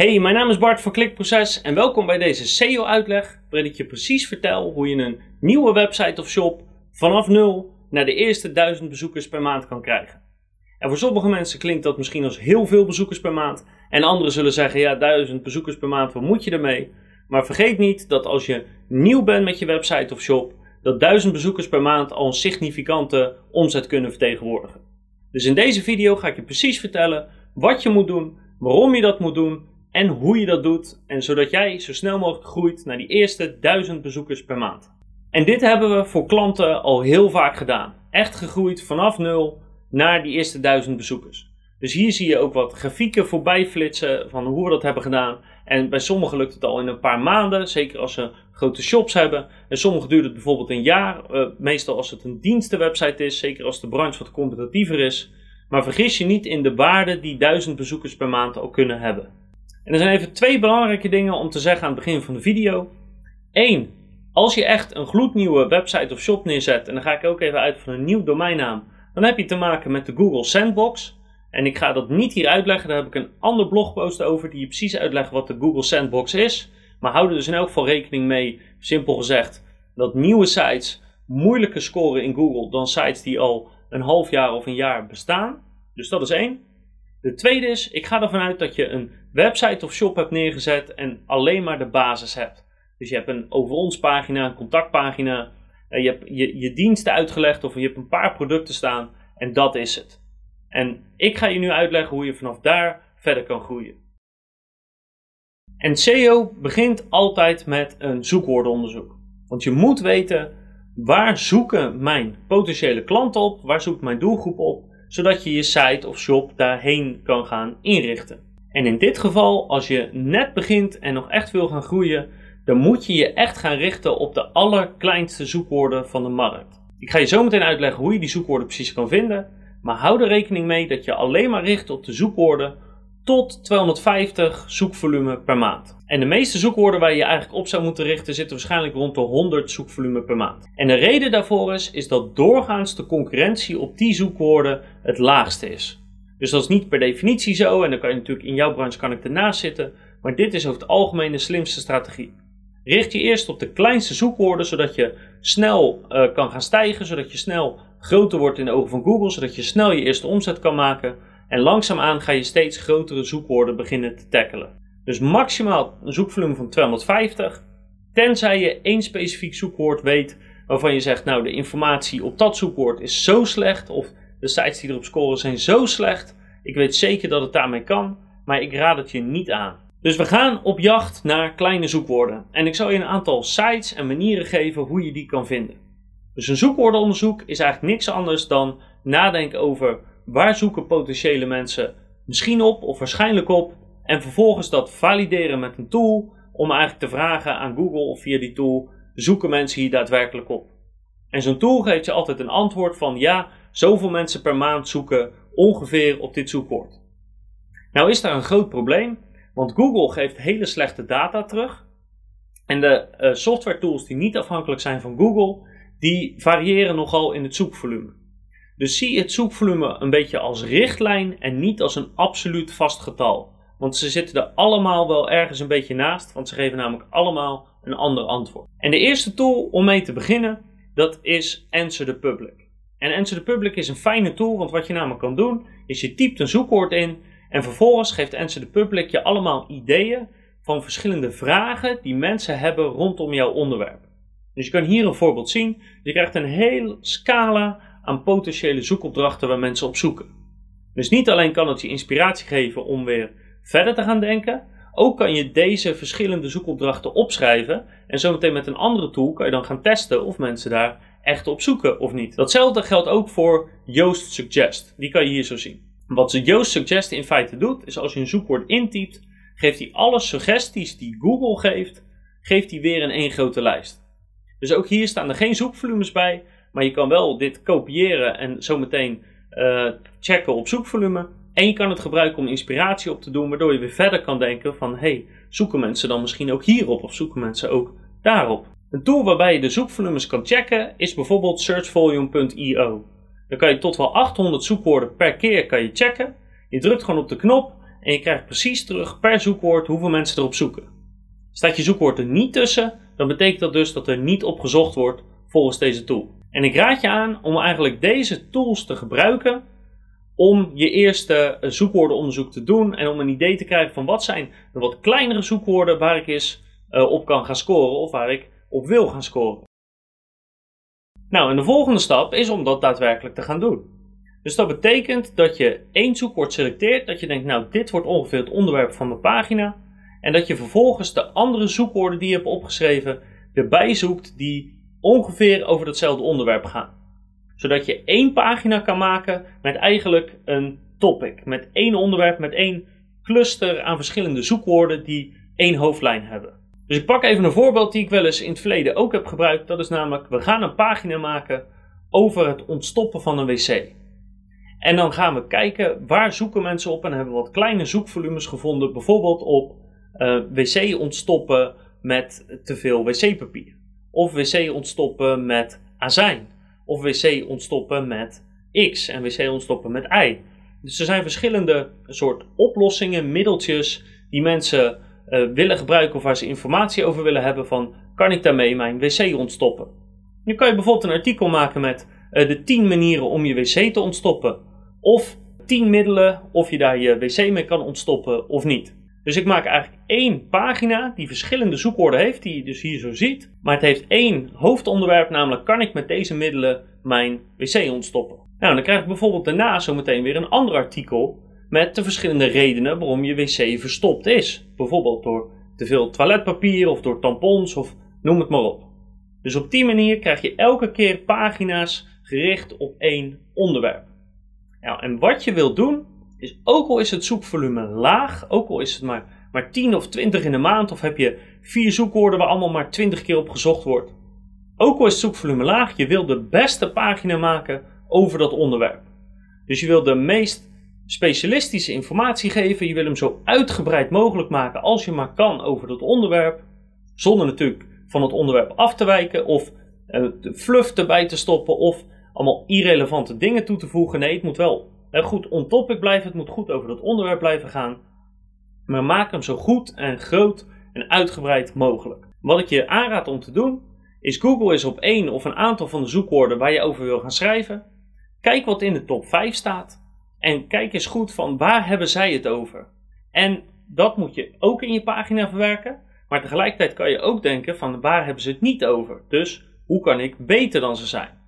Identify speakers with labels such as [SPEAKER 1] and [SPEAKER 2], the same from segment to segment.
[SPEAKER 1] Hey, mijn naam is Bart van Klikproces en welkom bij deze SEO-uitleg waarin ik je precies vertel hoe je een nieuwe website of shop vanaf nul naar de eerste duizend bezoekers per maand kan krijgen. En voor sommige mensen klinkt dat misschien als heel veel bezoekers per maand en anderen zullen zeggen ja, duizend bezoekers per maand, wat moet je ermee? Maar vergeet niet dat als je nieuw bent met je website of shop, dat duizend bezoekers per maand al een significante omzet kunnen vertegenwoordigen. Dus in deze video ga ik je precies vertellen wat je moet doen, waarom je dat moet doen en hoe je dat doet. En zodat jij zo snel mogelijk groeit naar die eerste 1000 bezoekers per maand. En dit hebben we voor klanten al heel vaak gedaan. Echt gegroeid vanaf nul naar die eerste 1000 bezoekers. Dus hier zie je ook wat grafieken voorbij flitsen van hoe we dat hebben gedaan. En bij sommigen lukt het al in een paar maanden, zeker als ze grote shops hebben. En sommigen duurt het bijvoorbeeld een jaar, uh, meestal als het een dienstenwebsite is, zeker als de branche wat competitiever is. Maar vergis je niet in de waarde die 1000 bezoekers per maand al kunnen hebben. En er zijn even twee belangrijke dingen om te zeggen aan het begin van de video. Eén, als je echt een gloednieuwe website of shop neerzet, en dan ga ik ook even uit van een nieuw domeinnaam, dan heb je te maken met de Google Sandbox. En ik ga dat niet hier uitleggen, daar heb ik een ander blogpost over die je precies uitlegt wat de Google Sandbox is. Maar hou er dus in elk geval rekening mee, simpel gezegd, dat nieuwe sites moeilijker scoren in Google dan sites die al een half jaar of een jaar bestaan. Dus dat is één. De tweede is, ik ga ervan uit dat je een website of shop hebt neergezet en alleen maar de basis hebt. Dus je hebt een over ons pagina, een contactpagina, je hebt je, je diensten uitgelegd of je hebt een paar producten staan en dat is het. En ik ga je nu uitleggen hoe je vanaf daar verder kan groeien. En SEO begint altijd met een zoekwoordenonderzoek. Want je moet weten waar zoeken mijn potentiële klanten op, waar zoekt mijn doelgroep op, zodat je je site of shop daarheen kan gaan inrichten. En in dit geval, als je net begint en nog echt wil gaan groeien, dan moet je je echt gaan richten op de allerkleinste zoekwoorden van de markt. Ik ga je zo meteen uitleggen hoe je die zoekwoorden precies kan vinden, maar hou er rekening mee dat je alleen maar richt op de zoekwoorden tot 250 zoekvolume per maand. En de meeste zoekwoorden waar je eigenlijk op zou moeten richten zitten waarschijnlijk rond de 100 zoekvolume per maand. En de reden daarvoor is, is dat doorgaans de concurrentie op die zoekwoorden het laagste is. Dus dat is niet per definitie zo en dan kan je natuurlijk in jouw branche kan ik ernaast zitten, maar dit is over het algemeen de slimste strategie. Richt je eerst op de kleinste zoekwoorden, zodat je snel uh, kan gaan stijgen, zodat je snel groter wordt in de ogen van Google, zodat je snel je eerste omzet kan maken. En langzaamaan ga je steeds grotere zoekwoorden beginnen te tackelen. Dus maximaal een zoekvolume van 250, tenzij je één specifiek zoekwoord weet waarvan je zegt, nou de informatie op dat zoekwoord is zo slecht of de sites die erop scoren zijn zo slecht. Ik weet zeker dat het daarmee kan, maar ik raad het je niet aan. Dus we gaan op jacht naar kleine zoekwoorden. En ik zal je een aantal sites en manieren geven hoe je die kan vinden. Dus een zoekwoordenonderzoek is eigenlijk niks anders dan nadenken over waar zoeken potentiële mensen misschien op of waarschijnlijk op. En vervolgens dat valideren met een tool om eigenlijk te vragen aan Google of via die tool zoeken mensen hier daadwerkelijk op. En zo'n tool geeft je altijd een antwoord van ja, zoveel mensen per maand zoeken ongeveer op dit zoekwoord. Nou is daar een groot probleem, want Google geeft hele slechte data terug. En de uh, software tools die niet afhankelijk zijn van Google, die variëren nogal in het zoekvolume. Dus zie het zoekvolume een beetje als richtlijn en niet als een absoluut vast getal. Want ze zitten er allemaal wel ergens een beetje naast, want ze geven namelijk allemaal een ander antwoord. En de eerste tool om mee te beginnen, dat is Answer the Public. En Answer the Public is een fijne tool, want wat je namelijk kan doen, is je typt een zoekwoord in en vervolgens geeft Answer the Public je allemaal ideeën van verschillende vragen die mensen hebben rondom jouw onderwerp. Dus je kan hier een voorbeeld zien. Je krijgt een heel scala aan potentiële zoekopdrachten waar mensen op zoeken. Dus niet alleen kan het je inspiratie geven om weer verder te gaan denken, ook kan je deze verschillende zoekopdrachten opschrijven en zometeen met een andere tool kan je dan gaan testen of mensen daar echt op zoeken of niet. Datzelfde geldt ook voor Yoast Suggest. Die kan je hier zo zien. Wat Yoast Suggest in feite doet, is als je een zoekwoord intypt, geeft hij alle suggesties die Google geeft, geeft hij weer in één grote lijst. Dus ook hier staan er geen zoekvolumes bij, maar je kan wel dit kopiëren en zometeen uh, checken op zoekvolume. En je kan het gebruiken om inspiratie op te doen, waardoor je weer verder kan denken van hey, zoeken mensen dan misschien ook hierop of zoeken mensen ook daarop. Een tool waarbij je de zoekvolumes kan checken is bijvoorbeeld searchvolume.io. Dan kan je tot wel 800 zoekwoorden per keer kan je checken. Je drukt gewoon op de knop en je krijgt precies terug per zoekwoord hoeveel mensen erop zoeken. Staat je zoekwoord er niet tussen, dan betekent dat dus dat er niet op gezocht wordt volgens deze tool. En ik raad je aan om eigenlijk deze tools te gebruiken om je eerste zoekwoordenonderzoek te doen en om een idee te krijgen van wat zijn de wat kleinere zoekwoorden waar ik eens uh, op kan gaan scoren of waar ik op wil gaan scoren. Nou, en de volgende stap is om dat daadwerkelijk te gaan doen. Dus dat betekent dat je één zoekwoord selecteert, dat je denkt, nou, dit wordt ongeveer het onderwerp van mijn pagina. En dat je vervolgens de andere zoekwoorden die je hebt opgeschreven erbij zoekt die ongeveer over hetzelfde onderwerp gaan. Zodat je één pagina kan maken met eigenlijk een topic. Met één onderwerp, met één cluster aan verschillende zoekwoorden die één hoofdlijn hebben. Dus ik pak even een voorbeeld die ik wel eens in het verleden ook heb gebruikt. Dat is namelijk, we gaan een pagina maken over het ontstoppen van een wc. En dan gaan we kijken waar zoeken mensen op en hebben we wat kleine zoekvolumes gevonden. Bijvoorbeeld op uh, wc ontstoppen met te veel wc-papier. Of wc ontstoppen met azijn. Of wc ontstoppen met X en wc ontstoppen met Y. Dus er zijn verschillende soort oplossingen, middeltjes die mensen uh, willen gebruiken of waar ze informatie over willen hebben van kan ik daarmee mijn wc ontstoppen. Nu kan je bijvoorbeeld een artikel maken met uh, de 10 manieren om je wc te ontstoppen. Of 10 middelen of je daar je wc mee kan ontstoppen of niet. Dus ik maak eigenlijk één pagina die verschillende zoekwoorden heeft, die je dus hier zo ziet. Maar het heeft één hoofdonderwerp, namelijk kan ik met deze middelen mijn wc ontstoppen. Nou, dan krijg ik bijvoorbeeld daarna zometeen weer een ander artikel met de verschillende redenen waarom je wc verstopt is. Bijvoorbeeld door te veel toiletpapier of door tampons of noem het maar op. Dus op die manier krijg je elke keer pagina's gericht op één onderwerp. En wat je wilt doen, is ook al is het zoekvolume laag, ook al is het maar, maar 10 of 20 in de maand, of heb je vier zoekwoorden waar allemaal maar 20 keer op gezocht wordt. Ook al is het zoekvolume laag, je wil de beste pagina maken over dat onderwerp. Dus je wil de meest specialistische informatie geven. Je wil hem zo uitgebreid mogelijk maken als je maar kan over dat onderwerp. Zonder natuurlijk van het onderwerp af te wijken of uh, fluff erbij te stoppen of allemaal irrelevante dingen toe te voegen. Nee, het moet wel goed on topic blijven. Het moet goed over dat onderwerp blijven gaan. Maar maak hem zo goed en groot en uitgebreid mogelijk. Wat ik je aanraad om te doen is Google is op één of een aantal van de zoekwoorden waar je over wil gaan schrijven. Kijk wat in de top 5 staat. En kijk eens goed van waar hebben zij het over. En dat moet je ook in je pagina verwerken. Maar tegelijkertijd kan je ook denken van waar hebben ze het niet over. Dus hoe kan ik beter dan ze zijn?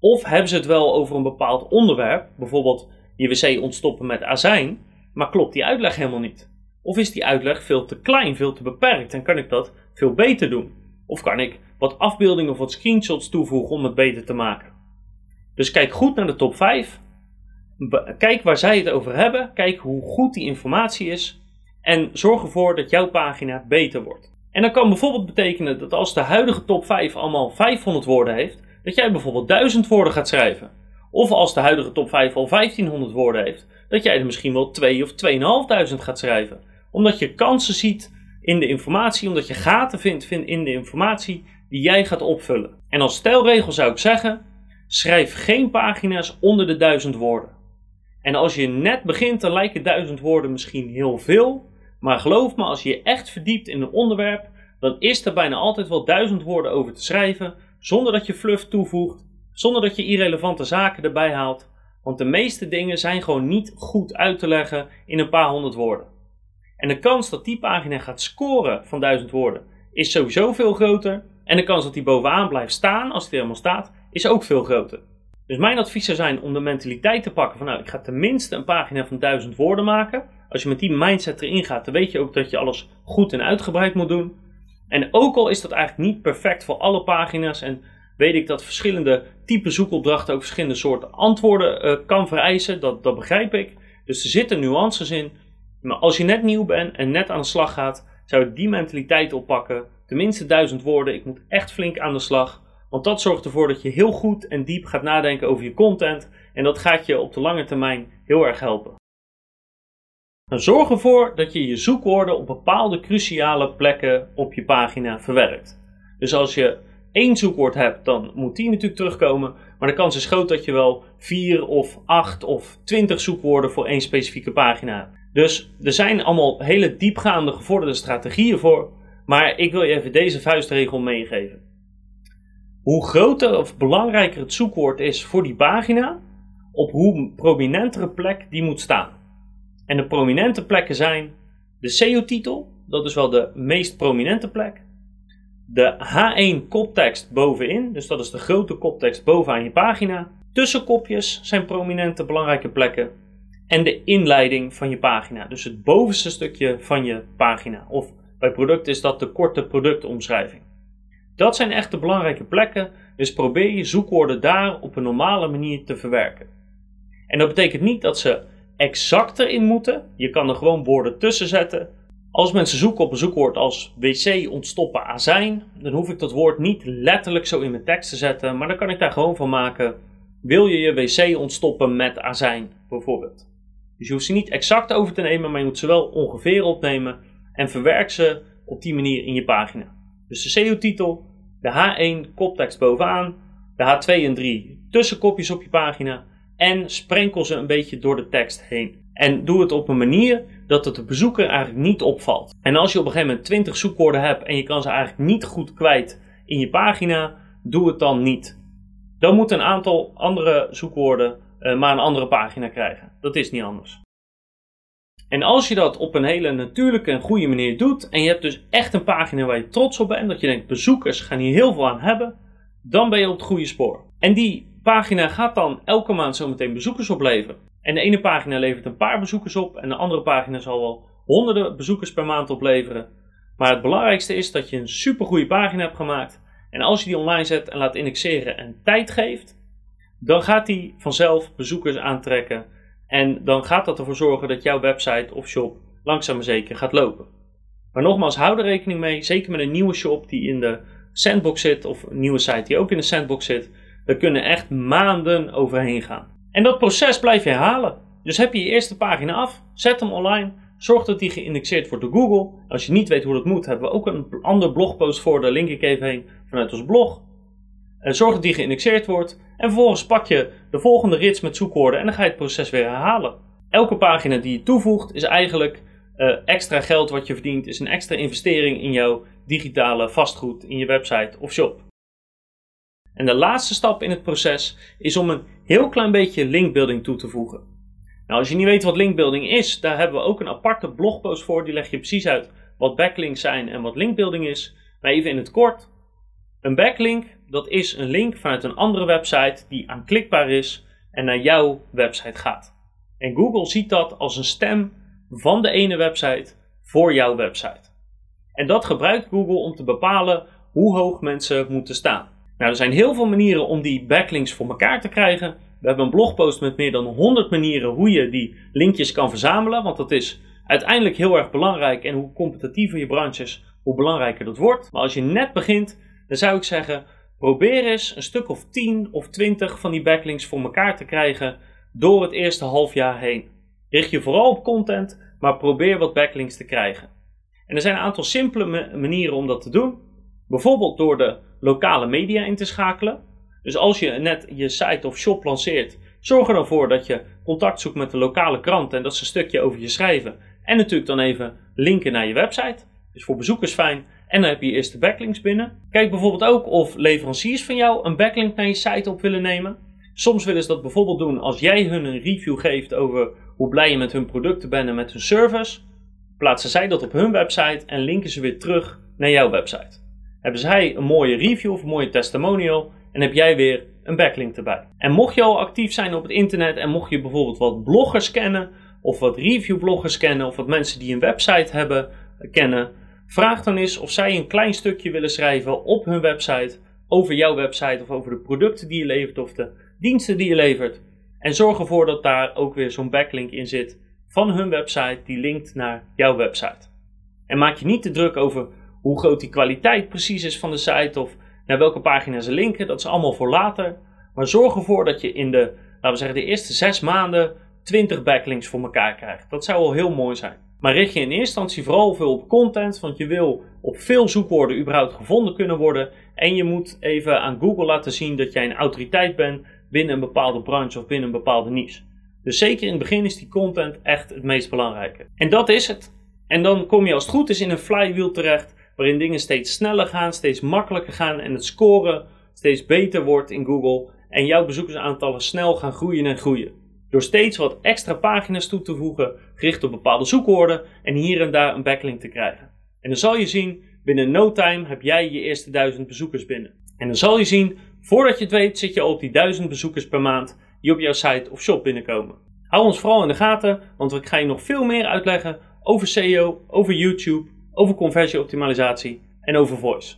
[SPEAKER 1] Of hebben ze het wel over een bepaald onderwerp, bijvoorbeeld je wc ontstoppen met azijn, maar klopt die uitleg helemaal niet? Of is die uitleg veel te klein, veel te beperkt en kan ik dat veel beter doen? Of kan ik wat afbeeldingen of wat screenshots toevoegen om het beter te maken? Dus kijk goed naar de top 5 Kijk waar zij het over hebben. Kijk hoe goed die informatie is. En zorg ervoor dat jouw pagina beter wordt. En dat kan bijvoorbeeld betekenen dat als de huidige top 5 allemaal 500 woorden heeft, dat jij bijvoorbeeld 1000 woorden gaat schrijven. Of als de huidige top 5 al 1500 woorden heeft, dat jij er misschien wel 2 of 2500 gaat schrijven. Omdat je kansen ziet in de informatie, omdat je gaten vindt in de informatie die jij gaat opvullen. En als stelregel zou ik zeggen: schrijf geen pagina's onder de 1000 woorden. En als je net begint, dan lijken duizend woorden misschien heel veel. Maar geloof me, als je je echt verdiept in een onderwerp, dan is er bijna altijd wel duizend woorden over te schrijven, zonder dat je fluff toevoegt, zonder dat je irrelevante zaken erbij haalt. Want de meeste dingen zijn gewoon niet goed uit te leggen in een paar honderd woorden. En de kans dat die pagina gaat scoren van duizend woorden is sowieso veel groter. En de kans dat die bovenaan blijft staan, als die helemaal staat, is ook veel groter. Dus mijn advies zou zijn om de mentaliteit te pakken van nou, ik ga tenminste een pagina van duizend woorden maken. Als je met die mindset erin gaat, dan weet je ook dat je alles goed en uitgebreid moet doen. En ook al is dat eigenlijk niet perfect voor alle pagina's en weet ik dat verschillende type zoekopdrachten ook verschillende soorten antwoorden uh, kan vereisen, dat, dat begrijp ik. Dus er zitten nuances in. Maar als je net nieuw bent en net aan de slag gaat, zou ik die mentaliteit oppakken. Tenminste duizend woorden, ik moet echt flink aan de slag. Want dat zorgt ervoor dat je heel goed en diep gaat nadenken over je content. En dat gaat je op de lange termijn heel erg helpen. Dan zorg ervoor dat je je zoekwoorden op bepaalde cruciale plekken op je pagina verwerkt. Dus als je één zoekwoord hebt, dan moet die natuurlijk terugkomen. Maar de kans is groot dat je wel vier of acht of twintig zoekwoorden voor één specifieke pagina hebt. Dus er zijn allemaal hele diepgaande gevorderde strategieën voor, maar ik wil je even deze vuistregel meegeven. Hoe groter of belangrijker het zoekwoord is voor die pagina, op hoe prominentere plek die moet staan. En de prominente plekken zijn de SEO-titel, dat is wel de meest prominente plek. De H1 koptekst bovenin, dus dat is de grote koptekst bovenaan je pagina. Tussenkopjes zijn prominente belangrijke plekken. En de inleiding van je pagina, dus het bovenste stukje van je pagina. Of bij product is dat de korte productomschrijving. Dat zijn echt de belangrijke plekken, dus probeer je zoekwoorden daar op een normale manier te verwerken. En dat betekent niet dat ze exact erin moeten. Je kan er gewoon woorden tussen zetten. Als mensen zoeken op een zoekwoord als wc ontstoppen azijn, dan hoef ik dat woord niet letterlijk zo in mijn tekst te zetten, maar dan kan ik daar gewoon van maken. Wil je je wc ontstoppen met azijn, bijvoorbeeld? Dus je hoeft ze niet exact over te nemen, maar je moet ze wel ongeveer opnemen en verwerk ze op die manier in je pagina. Dus de SEO-titel, de H1 koptekst bovenaan, de H2 en 3 tussenkopjes op je pagina en sprenkel ze een beetje door de tekst heen. En doe het op een manier dat het de bezoeker eigenlijk niet opvalt. En als je op een gegeven moment 20 zoekwoorden hebt en je kan ze eigenlijk niet goed kwijt in je pagina, doe het dan niet. Dan moet een aantal andere zoekwoorden uh, maar een andere pagina krijgen. Dat is niet anders. En als je dat op een hele natuurlijke en goede manier doet, en je hebt dus echt een pagina waar je trots op bent, dat je denkt bezoekers gaan hier heel veel aan hebben, dan ben je op het goede spoor. En die pagina gaat dan elke maand zometeen bezoekers opleveren. En de ene pagina levert een paar bezoekers op en de andere pagina zal wel honderden bezoekers per maand opleveren. Maar het belangrijkste is dat je een supergoeie pagina hebt gemaakt. En als je die online zet en laat indexeren en tijd geeft, dan gaat die vanzelf bezoekers aantrekken. En dan gaat dat ervoor zorgen dat jouw website of shop langzaam maar zeker gaat lopen. Maar nogmaals, hou er rekening mee, zeker met een nieuwe shop die in de sandbox zit, of een nieuwe site die ook in de sandbox zit, daar kunnen echt maanden overheen gaan. En dat proces blijf je herhalen. Dus heb je je eerste pagina af, zet hem online, zorg dat die geïndexeerd wordt door Google. Als je niet weet hoe dat moet, hebben we ook een ander blogpost voor, daar link ik even heen vanuit ons blog. En zorg dat die geïndexeerd wordt. En vervolgens pak je de volgende rits met zoekwoorden en dan ga je het proces weer herhalen. Elke pagina die je toevoegt is eigenlijk uh, extra geld wat je verdient, is een extra investering in jouw digitale vastgoed, in je website of shop. En de laatste stap in het proces is om een heel klein beetje linkbuilding toe te voegen. Nou, als je niet weet wat linkbuilding is, daar hebben we ook een aparte blogpost voor. Die leg je precies uit wat backlinks zijn en wat linkbuilding is. Maar even in het kort. Een backlink, dat is een link vanuit een andere website die aanklikbaar is en naar jouw website gaat. En Google ziet dat als een stem van de ene website voor jouw website. En dat gebruikt Google om te bepalen hoe hoog mensen moeten staan. Nou, er zijn heel veel manieren om die backlinks voor elkaar te krijgen. We hebben een blogpost met meer dan 100 manieren hoe je die linkjes kan verzamelen. Want dat is uiteindelijk heel erg belangrijk. En hoe competitiever je branche is, hoe belangrijker dat wordt. Maar als je net begint, dan zou ik zeggen: probeer eens een stuk of 10 of 20 van die backlinks voor elkaar te krijgen door het eerste half jaar heen. Richt je vooral op content, maar probeer wat backlinks te krijgen. En er zijn een aantal simpele manieren om dat te doen. Bijvoorbeeld door de lokale media in te schakelen. Dus als je net je site of shop lanceert, zorg er dan voor dat je contact zoekt met de lokale krant en dat ze een stukje over je schrijven. En natuurlijk dan even linken naar je website. Dus voor bezoekers fijn. En dan heb je je eerste backlinks binnen. Kijk bijvoorbeeld ook of leveranciers van jou een backlink naar je site op willen nemen. Soms willen ze dat bijvoorbeeld doen als jij hun een review geeft over hoe blij je met hun producten bent en met hun service. Plaatsen zij dat op hun website en linken ze weer terug naar jouw website hebben zij een mooie review of een mooie testimonial en heb jij weer een backlink erbij. En mocht je al actief zijn op het internet en mocht je bijvoorbeeld wat bloggers kennen of wat reviewbloggers kennen of wat mensen die een website hebben kennen, vraag dan eens of zij een klein stukje willen schrijven op hun website over jouw website of over de producten die je levert of de diensten die je levert. En zorg ervoor dat daar ook weer zo'n backlink in zit van hun website die linkt naar jouw website. En maak je niet te druk over hoe groot die kwaliteit precies is van de site of naar welke pagina ze linken, dat is allemaal voor later. Maar zorg ervoor dat je in de, laten we zeggen, de eerste zes maanden 20 backlinks voor elkaar krijgt. Dat zou wel heel mooi zijn. Maar richt je in eerste instantie vooral veel op content, want je wil op veel zoekwoorden überhaupt gevonden kunnen worden. En je moet even aan Google laten zien dat jij een autoriteit bent binnen een bepaalde branche of binnen een bepaalde niche. Dus zeker in het begin is die content echt het meest belangrijke. En dat is het. En dan kom je als het goed is in een flywheel terecht, waarin dingen steeds sneller gaan, steeds makkelijker gaan en het scoren steeds beter wordt in Google en jouw bezoekersaantallen snel gaan groeien en groeien. Door steeds wat extra pagina's toe te voegen, gericht op bepaalde zoekwoorden en hier en daar een backlink te krijgen. En dan zal je zien, binnen no time heb jij je eerste duizend bezoekers binnen. En dan zal je zien, voordat je het weet, zit je al op die duizend bezoekers per maand die op jouw site of shop binnenkomen. Hou ons vooral in de gaten, want ik ga je nog veel meer uitleggen over SEO, over YouTube, over conversieoptimalisatie en over voice.